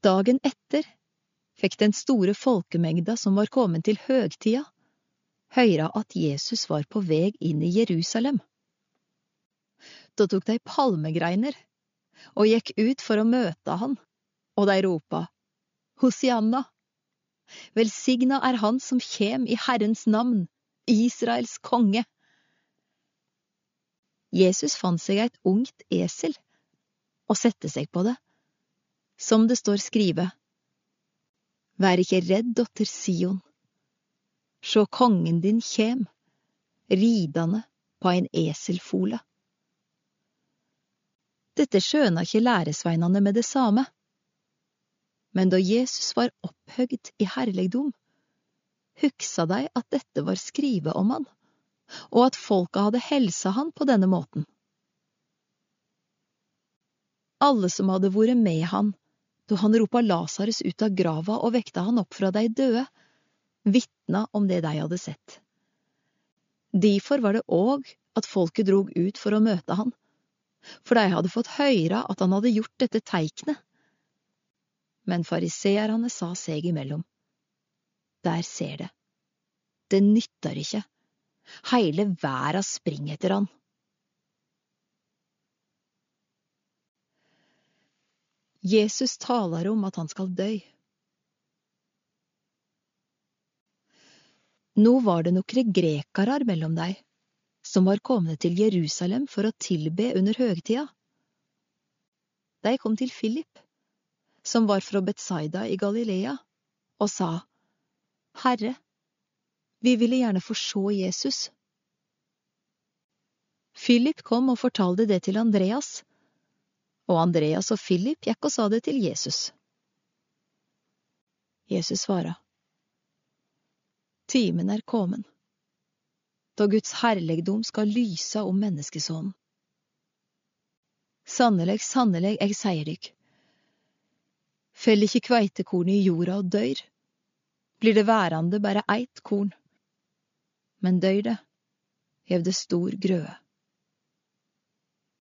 Dagen etter fikk den store folkemengda som var kommet til høgtida, høyra at Jesus var på veg inn i Jerusalem. Da tok de palmegreiner og gikk ut for å møte han, og de ropa, Hosianna! Velsigna er Han som kjem i Herrens navn, Israels konge! Jesus fant seg et ungt esel og sette seg på det, som det står skrivet. Vær ikke redd, dotter Sion. Sjå kongen din kjem, ridande på ein eselfole. Dette skjøna ikke læresveinane med det same. Men da Jesus var opphøgd i herligdom, hugsa dei at dette var skrive om han, og at folka hadde helsa han på denne måten. Alle som hadde vært med han da han ropa Lasarus ut av grava og vekta han opp fra de døde, vitna om det de hadde sett. Difor var det òg at folket drog ut for å møte han, for de hadde fått høyra at han hadde gjort dette teiknet. Men fariseerne sa seg imellom. Der ser det. Det nytter ikke. Heile verda springer etter han. Jesus taler om at han skal dø. Nå var det nokre grekarar mellom dei, som var komne til Jerusalem for å tilbe under høgtida. De kom til Philip, som var fra Betsaida i Galilea, og sa, Herre, vi ville gjerne få se Jesus. Philip kom og fortalte det til Andreas, og Andreas og Philip gikk og sa det til Jesus. Jesus svara, Timen er kommen, da Guds herligdom skal lyse om menneskesonen. Sannelig, sannelig, jeg sier dykk, fell ikke kveitekornet i jorda og dør, blir det værande bare eit korn, men dør det, gjev det stor grøe.